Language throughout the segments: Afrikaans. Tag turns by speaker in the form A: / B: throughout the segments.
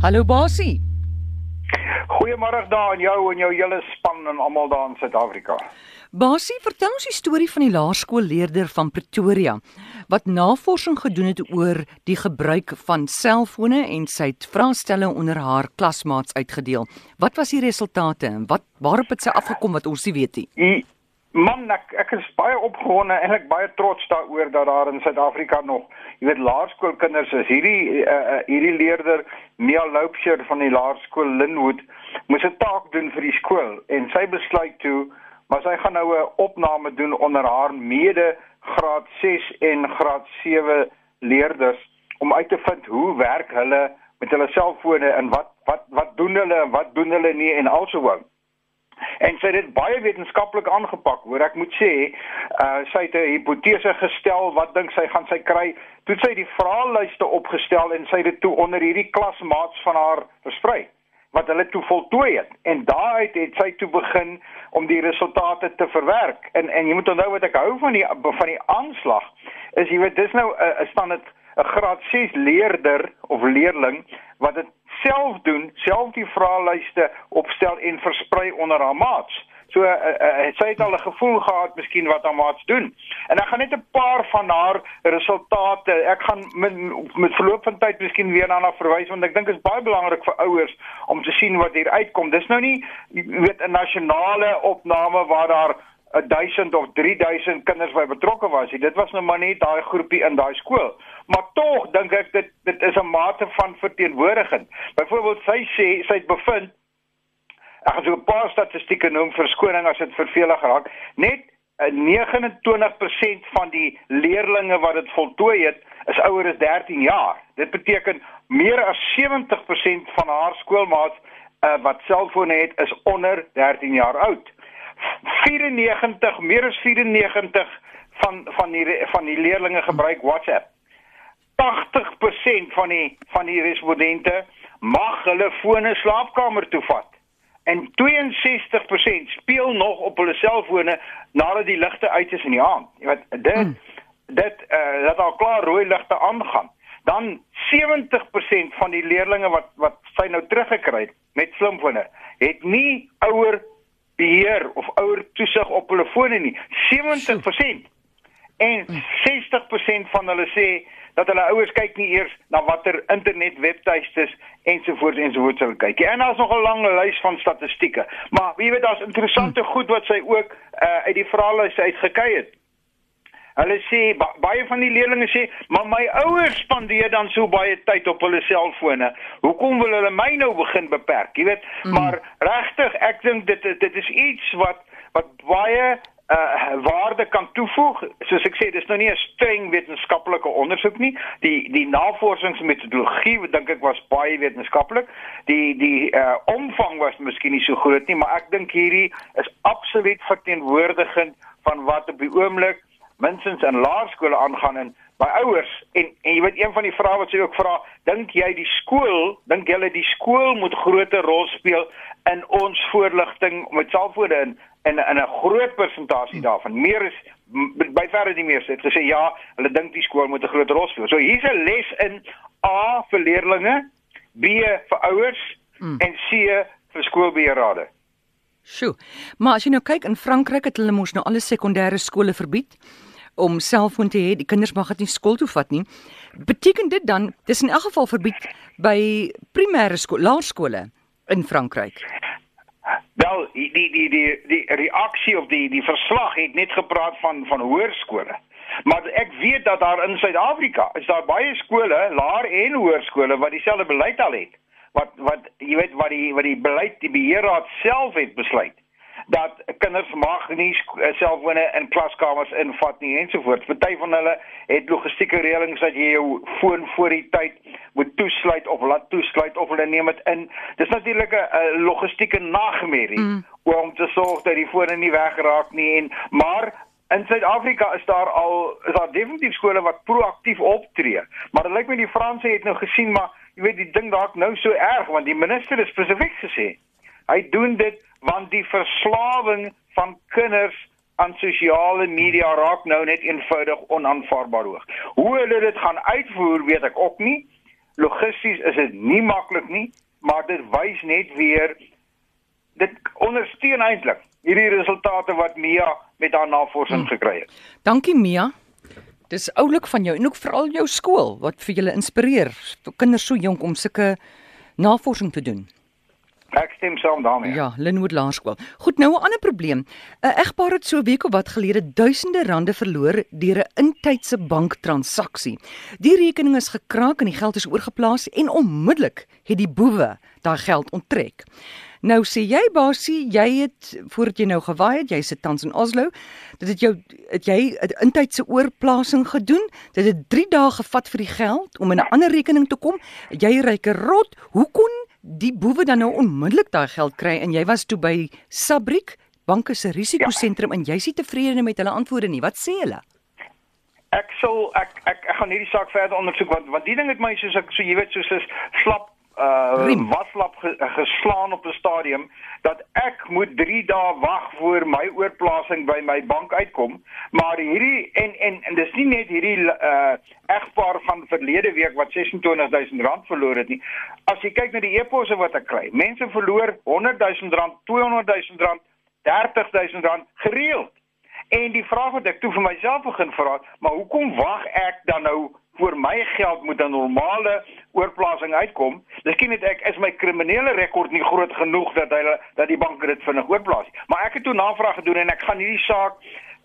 A: Hallo Basie.
B: Goeiemôre daar aan jou en jou hele span en almal daar in Suid-Afrika.
A: Basie, vertel ons die storie van die laerskoolleerder van Pretoria wat navorsing gedoen het oor die gebruik van selfone en sy het vraestelle onder haar klasmaats uitgedeel. Wat was die resultate en wat waarop het sy afgekom wat ons nie weet
B: nie? Man, ek ek is baie opgewonde en ek baie trots daaroor dat daar in Suid-Afrika nog, jy weet, laerskoolkinders is. Hierdie uh, hierdie leerder Mia Loupsher van die laerskool Linwood moes 'n taak doen vir die skool en sy besluit toe, maar sy gaan nou 'n opname doen onder haar mede graad 6 en graad 7 leerders om uit te vind hoe werk hulle met hulle selfone en wat wat wat doen hulle en wat doen hulle nie en alsoos en sy het dit baie wetenskaplik aangepak hoor. Ek moet sê uh, sy het 'n hipotese gestel wat dink sy gaan sy kry. Toe sy die vraelyste opgestel en sy het dit toe onder hierdie klasmaats van haar versprei wat hulle toe voltooi het. En daaruit het sy toe begin om die resultate te verwerk. En en jy moet onthou wat ek hou van die van die aanslag is jy weet dis nou 'n uh, staan dit 'n graad 6 leerder of leerling wat dit self doen, self die vraelyste opstel en versprei onder haar maats. So uh, uh, sy het al 'n gevoel gehad miskien wat haar maats doen. En ek gaan net 'n paar van haar resultate, ek gaan met, met verloop van tyd miskien weer na haar verwys want ek dink dit is baie belangrik vir ouers om te sien wat hier uitkom. Dis nou nie weet 'n nasionale opname waar daar 1000 of 3000 kinders by betrokke was. Dit was nou maar net daai groepie in daai skool. Maar tog dink ek dit dit is 'n mate van verteenwoordiging. Byvoorbeeld sy sê sy het bevind ek gaan so 'n paar statistieke noem vir skoning as dit vervelig raak. Net 29% van die leerdlinge wat dit voltooi het, is ouer as 13 jaar. Dit beteken meer as 70% van haar skoolmaats uh, wat selfone het, is onder 13 jaar oud. 94 meer as 94 van van die van die leerders gebruik WhatsApp. 80% van die van die respondente mag hulle fone slaapkamer toe vat. En 62% speel nog op hulle selfone nadat die ligte uit is in die aand. Jy weet dit hmm. dit eh uh, dat al klaar rooi ligte aangaan. Dan 70% van die leerders wat wat sy nou teruggekry het met slimfone het nie ouer beheer of ouer toesig op hulle fone nie. 70% en 60% van hulle sê dat hulle ouers kyk nie eers na watter internet webtuistes ensovoorts ensovoorts hulle kyk. En daar's nog 'n lang lys van statistieke. Maar jy weet daar's interessante goed wat sy ook uh, uit die vraelyste uitgekry het. Hulle sê ba baie van die leerders sê, "Maar my ouers spandeer dan so baie tyd op hulle selfone. Hoekom wil hulle my nou begin beperk?" Jy weet, mm. maar regtig, ek dink dit dit is iets wat wat baie uh waarde kan toevoeg. Soos ek sê, dis nou nie 'n streng wetenskaplike ondersoek nie. Die die navorsingsmetodologie, dink ek was baie wetenskaplik. Die die uh omvang was miskien nie so groot nie, maar ek dink hierdie is absoluut verteenwoordigend van wat op die oomblik minstens in laerskole aangaan en by ouers en en jy weet een van die vrae wat sy ook vra, dink jy die skool, dink julle die skool moet groter rol speel in ons voorligting met selfone in en in 'n groot persentasie daarvan. Meer is by verre die meeste het gesê ja, hulle dink die skool moet 'n groot rol speel. So hier's 'n les in A vir leerders, B vir ouers mm. en C vir skoolbeheerrade.
A: Sjoe. Maar as jy nou kyk in Frankryk het hulle mos nou alle sekondêre skole verbied om selfoon te hê. Die kinders mag dit nie skool toe vat nie. Beteken dit dan dis in elk geval verbied by primêre skool, laerskole in Frankryk?
B: Wel, die die die die die reaksie of die die verslag het net gepraat van van hoërskole. Maar ek weet dat daar in Suid-Afrika is daar baie skole, laer en hoërskole wat dieselfde beleid al het. Wat wat jy weet wat die wat die beleid die beheerraad self het besluit dat kinders mag nie eh, selfone in klaskamers invat nie ensovoorts. Party van hulle het logistieke reëlings dat jy jou foon voor die tyd moet toesluit of laat toesluit of hulle neem dit in. Dis natuurlik 'n logistieke nagmerrie mm. om te sorg dat die fone nie weggeraak nie en maar In Suid-Afrika is daar al is daar definitief skole wat proaktief optree. Maar dit lyk my die Franse het nou gesien maar jy weet die ding dalk nou so erg want die minister het spesifiek gesê hy doen dit want die verslawing van kinders aan sosiale media raak nou net eenvoudig onaanvaarbaar hoog. Hoe hulle dit gaan uitvoer, weet ek ook nie. Logisties is dit nie maklik nie, maar dit wys net weer dit ondersteun eintlik hierdie resultate wat Mia met haar navorsing hmm. gekry het.
A: Dankie Mia. Dis oulik van jou en ook veral jou skool wat vir julle inspireer vir kinders so jonk om sulke navorsing te doen.
B: Ek stem saam daarmee.
A: Ja, Linwood Laerskool. Goed, nou 'n ander probleem. 'n Egpaar het so 'n week of wat gelede duisende rande verloor deur 'n intydse banktransaksie. Die rekening is gekraak en die geld is oorgeplaas en onmiddellik het die boewe daai geld onttrek. Nou sê jy basie, jy het voordat jy nou gewaai het, jy sit tans in Oslo, dit het jou het jy 'n intydse oorplasing gedoen. Dit het 3 dae gevat vir die geld om in 'n ander rekening te kom. Jy ryke rot. Hoe kon die boewe dan nou onmiddellik daai geld kry en jy was toe by Sabrik, banke se risikosentrum ja. en jy's nie tevrede met hulle antwoorde nie. Wat sê hulle?
B: Ek sal ek ek, ek gaan hierdie saak verder ondersoek want want die ding het my soos ek so jy weet soos 'n slap uh waslap geslaan op 'n stadium dat ek moet 3 dae wag voor my oorplasing by my bank uitkom. Maar hierdie en en en dis nie net hierdie uh egpaar van verlede week wat 26000 rand verloor het nie. As jy kyk na die eposse wat ek kry mense verloor 100000 rand 200000 rand 30000 rand gereeld. En die vraag wat ek toe vir myself begin vra maar hoekom wag ek dan nou vir my geld moet 'n normale oorplasing uitkom. Miskien het ek is my kriminele rekord nie groot genoeg dat hulle dat die bank dit vinnig oorplaas nie. Maar ek het toe navraag gedoen en ek gaan hierdie saak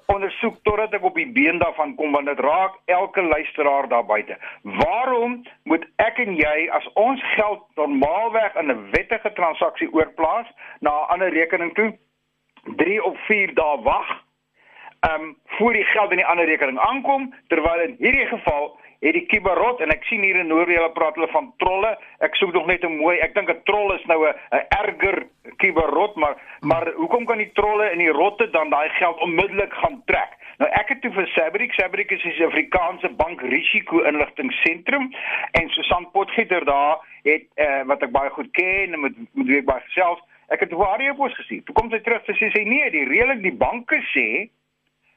B: ondersoek totdat ek op die been daarvan kom want dit raak elke luisteraar daar buite. Waarom moet ek en jy as ons geld normaalweg in 'n wettige transaksie oorplaas na 'n ander rekening toe 3 of 4 dae wag? Ehm um, voor die geld in die ander rekening aankom terwyl in hierdie geval het die kibarot en ek sien hier in hulle praat hulle van trolle. Ek soek nog net 'n mooi. Ek dink 'n troll is nou 'n 'n erger kibarot, maar maar hoekom kan die trolle en die rotte dan daai geld onmiddellik gaan trek? Nou ek het toe vir Sabrik, Sabrik is 'n Suid-Afrikaanse bank risiko inligtingseentrum en Susan Potgieter daar het uh, wat ek baie goed ken en met met wie ek baie gesels. Ek het haar e-pos gesien. Toe kom sy terug en sê sy nee, die reëling die banke sê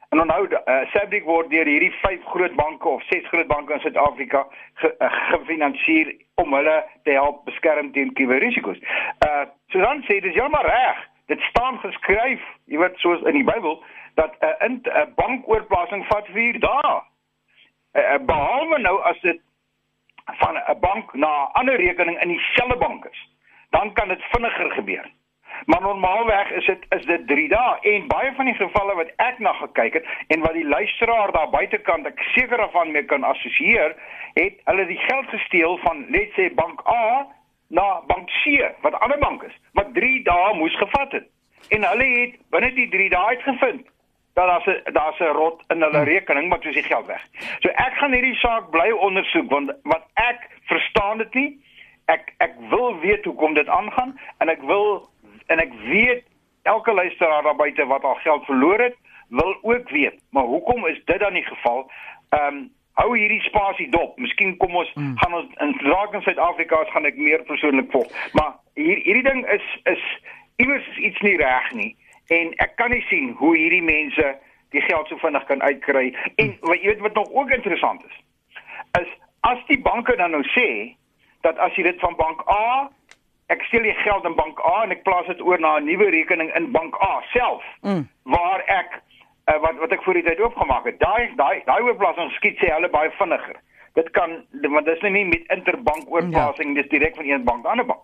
B: En onthou, uh, Sabrik word deur hierdie vyf groot banke of ses groot banke in Suid-Afrika ge, uh, gefinansier om hulle te help beskerm teen kuberrisiko's. Uh so dan sê dis heeltemal reg. Dit staan geskryf, jy weet soos in die Bybel dat 'n uh, 'n uh, bankoorplasing vat 4 dae. Uh, uh, behalwe nou as dit van 'n bank na 'n ander rekening in dieselfde bank is, dan kan dit vinniger gebeur. Maar normaalweg is dit is dit 3 dae en baie van die gevalle wat ek na gekyk het en wat die luisteraar daar buitekant ek seker daarvan mee kan assosieer, het hulle die geld gesteel van let's say bank A na bank C wat 'n ander bank is wat 3 dae moes gevat het. En hulle het binne die 3 dae uitgevind dat daar's 'n daar's 'n rot in hulle rekening wat soos die geld weg. So ek gaan hierdie saak bly ondersoek want wat ek verstaan dit nie. Ek ek wil weet hoekom dit aangaan en ek wil en ek weet elke luisteraar daar buite wat al geld verloor het, wil ook weet, maar hoekom is dit dan die geval? Ehm um, hou hierdie spasie dop. Miskien kom ons hmm. gaan ons in raak in Suid-Afrika gaan ek meer persoonlik volg. Maar hier hierdie ding is is iewers iets nie reg nie en ek kan nie sien hoe hierdie mense die geld so vinnig kan uitkry. En wat jy weet wat nog ook interessant is, is as die banke dan nou sê dat as jy dit van bank A ek steel die geld in bank A en ek plaas dit oor na 'n nuwe rekening in bank A self mm. waar ek uh, wat wat ek voor die tyd oopgemaak het. Daai daai daai oorplasing skiet sê hulle baie vinniger. Dit kan want dit is nie met interbank oorplasing, ja. dis direk van een bank na 'n ander bank.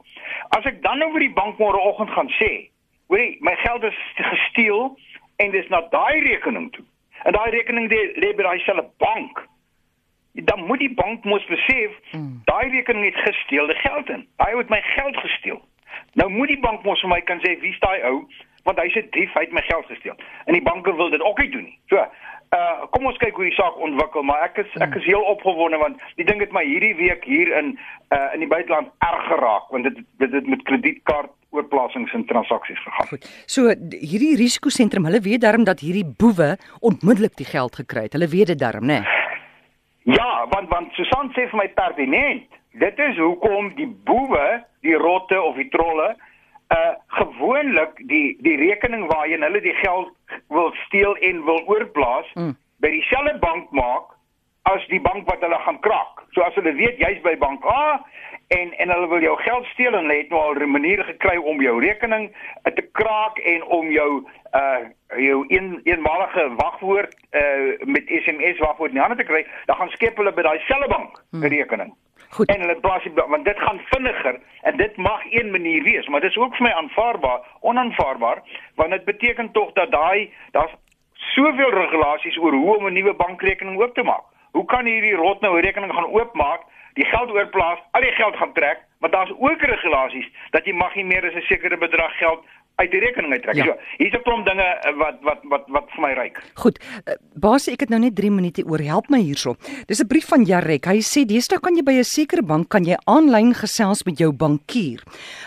B: As ek dan oor die bank môreoggend gaan sê, hoorie, my geld is gesteel en dis na daai rekening toe. En daai rekening lê by daai selfe bank dan moet die bank mos besef mm. daai rekening het gesteel die geld in. Hy het my geld gesteel. Nou moet die bank mos vir my kan sê wie's daai ou want hy's 'n dief, hy het my geld gesteel. En die banke wil dit ook nie doen nie. So, uh kom ons kyk hoe die saak ontwikkel, maar ek is ek is heel opgewonde want die ding het my hierdie week hier in uh in die buiteland erg geraak want dit dit het met kredietkaart oorplasings en transaksies gegaan. Goed.
A: So hierdie risikosentrum, hulle weet darm dat hierdie boewe onmiddellik die geld gekry het. Hulle weet dit darm, né? Nee?
B: Ja, want want Susan sê vir my pertinent, dit is hoekom die boewe, die rotte of die trolle uh gewoonlik die die rekening waarheen hulle die geld wil steel en wil oorplaas mm. by dieselfde bank maak as die bank wat hulle gaan kraak. So as hulle weet jy's by bank A en en hulle wil jou geld steel en hulle het nou al 'n manier gekry om jou rekening uh, te kraak en om jou uh jou een eenmalige wagwoord uh met SMS wagwoord in hande te kry, dan gaan skep hulle by daai selfe bank 'n hmm. rekening. Goed. En hulle plaas want dit gaan vinniger en dit mag een manier wees, maar dit is ook vir my aanvaarbaar, onaanvaarbaar, want dit beteken tog dat daai daar's soveel regulasies oor hoe om 'n nuwe bankrekening oop te maak. Hoe kan hierdie rot nou 'n rekening gaan oopmaak, die geld oorplaas, al die geld gaan trek, maar daar's ook regulasies dat jy mag nie meer as 'n sekere bedrag geld uit die rekening uittrek. Ja. So, hier's 'n klomp dinge eh, wat wat wat wat vir my reik.
A: Goed. Uh, Basie, ek het nou net 3 minute oor. Help my hierso. Dis 'n brief van Jarek. Hy sê deesdae kan jy by 'n sekere bank kan jy aanlyn gesels met jou bankier.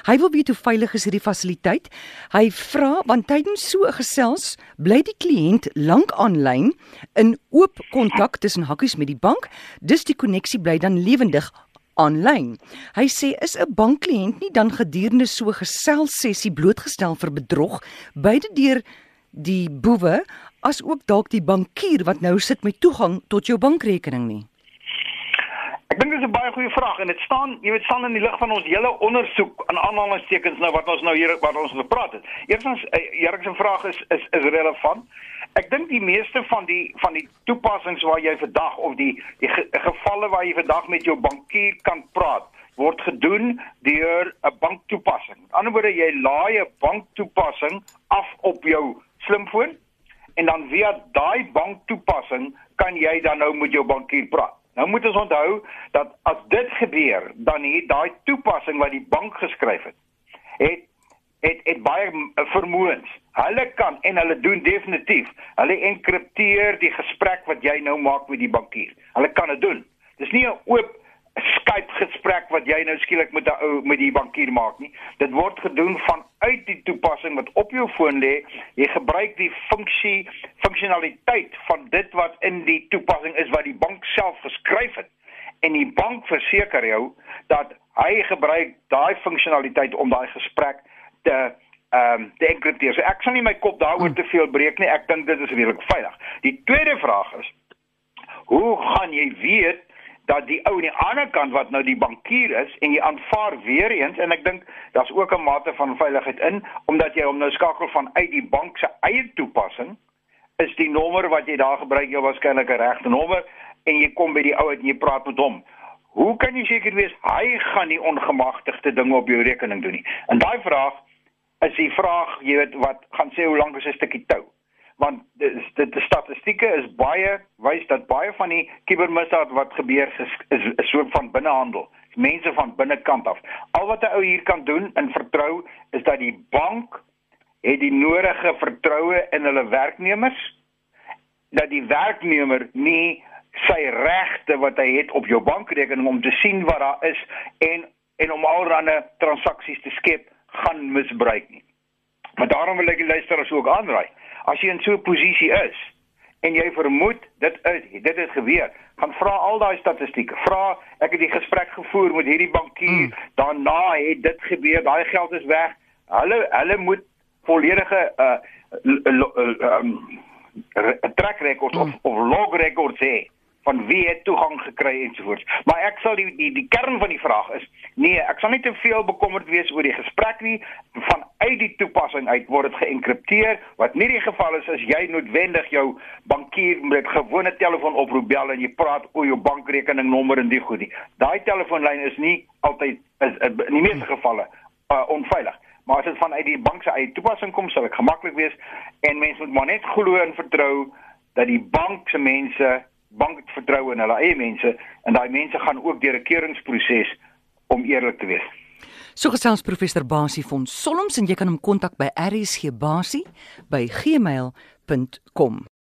A: Hy wil weet hoe veilig is hierdie fasiliteit. Hy vra want tydens so 'n gesels bly die kliënt lank aanlyn in oop kontak tussen hakkies met die bank. Dis die koneksie bly dan lewendig aanlyn. Hy sê is 'n bankkliënt nie dan gedurende so geselsessie blootgestel vir bedrog beide deur die boewe as ook dalk die bankier wat nou sit met toegang tot jou bankrekening nie.
B: Ek dink dis 'n baie goeie vraag en dit staan, jy weet, staan in die lig van ons hele ondersoek aan aanhalingstekens nou wat ons nou hier wat ons gepraat het. Eerstens, uh, Erik se vraag is is is relevant. Ek dink die meeste van die van die toepassings waar jy vandag of die die ge, gevalle waar jy vandag met jou bankier kan praat word gedoen deur 'n banktoepassing. Aan die ander bodre jy laai 'n banktoepassing af op jou slimfoon en dan via daai banktoepassing kan jy dan nou met jou bankier praat. Nou moet ons onthou dat as dit gebeur, dan het daai toepassing wat die bank geskryf het, het het het baie vermoëns. Hulle kan en hulle doen definitief. Hulle enkripteer die gesprek wat jy nou maak met die bankier. Hulle kan dit doen. Dis nie 'n oop Skype gesprek wat jy nou skielik met 'n ou met die bankier maak nie. Dit word gedoen vanuit die toepassing wat op jou foon lê. Jy gebruik die funksie funksionaliteit van dit wat in die toepassing is wat die bank self geskryf het. En die bank verseker jou dat hy gebruik daai funksionaliteit om daai gesprek te ehm um, te enkripteer. So ek sal nie my kop daaroor te veel breek nie. Ek dink dit is redelik veilig. Die tweede vraag is hoe gaan jy weet dat die ou aan die ander kant wat nou die bankier is en jy aanvaar weer eens en ek dink daar's ook 'n mate van veiligheid in omdat jy hom nou skakel van uit die bank se eie toepassing is die nommer wat jy daar gebruik jou waarskynlik 'n regte nommer en jy kom by die ou en jy praat met hom. Hoe kan jy seker wees hy gaan nie ongemagtigde dinge op jou rekening doen nie? En daai vraag is die vraag, jy weet, wat gaan sê hoe lank is 'n stukkie tou? Want dit die statistieke is baie wys dat baie van die kubermisdaad wat gebeur is is 'n soort van binnehandel. Mense van binnekant af. Al wat 'n ou hier kan doen in vertrou is dat die bank het die nodige vertroue in hulle werknemers dat die werknemer nie sy regte wat hy het op jou bankrekening om te sien wat daar is en en om allerlei transaksies te skep gaan misbruik nie. Maar daarom wil ek die luisteraars ook aanraai. As jy in so 'n posisie is en jy vermoed dit is dit het gebeur, gaan vra al daai statistieke. Vra, ek het die gesprek gevoer met hierdie bankier, hmm. daarna het dit gebeur, daai geld is weg. Hulle hulle moet volledige uh, um, track record hmm. of, of log record hê van wie het toegang gekry ensovoorts. Maar ek sal die, die die kern van die vraag is, nee, ek sal nie te veel bekommerd wees oor die gesprek nie van uit die toepassing uit word dit geënkripteer wat nie die geval is as jy noodwendig jou bankier met gewone telefoon oproep bel en jy praat oor jou bankrekeningnommer en die goed nie. Daai telefoonlyn is nie altyd is, in die meeste gevalle uh, onveilig. Maar as dit van uit die bank se eie toepassing kom, sal dit gemaklik wees en mense moet maar net glo en vertrou dat die bank se mense bank vertrou in hulle eie mense en daai mense gaan ook deur 'n keuringsproses om eerlik te wees.
A: So gesels professor Basie van Solms en jy kan hom kontak by rsgbasie by gmail.com.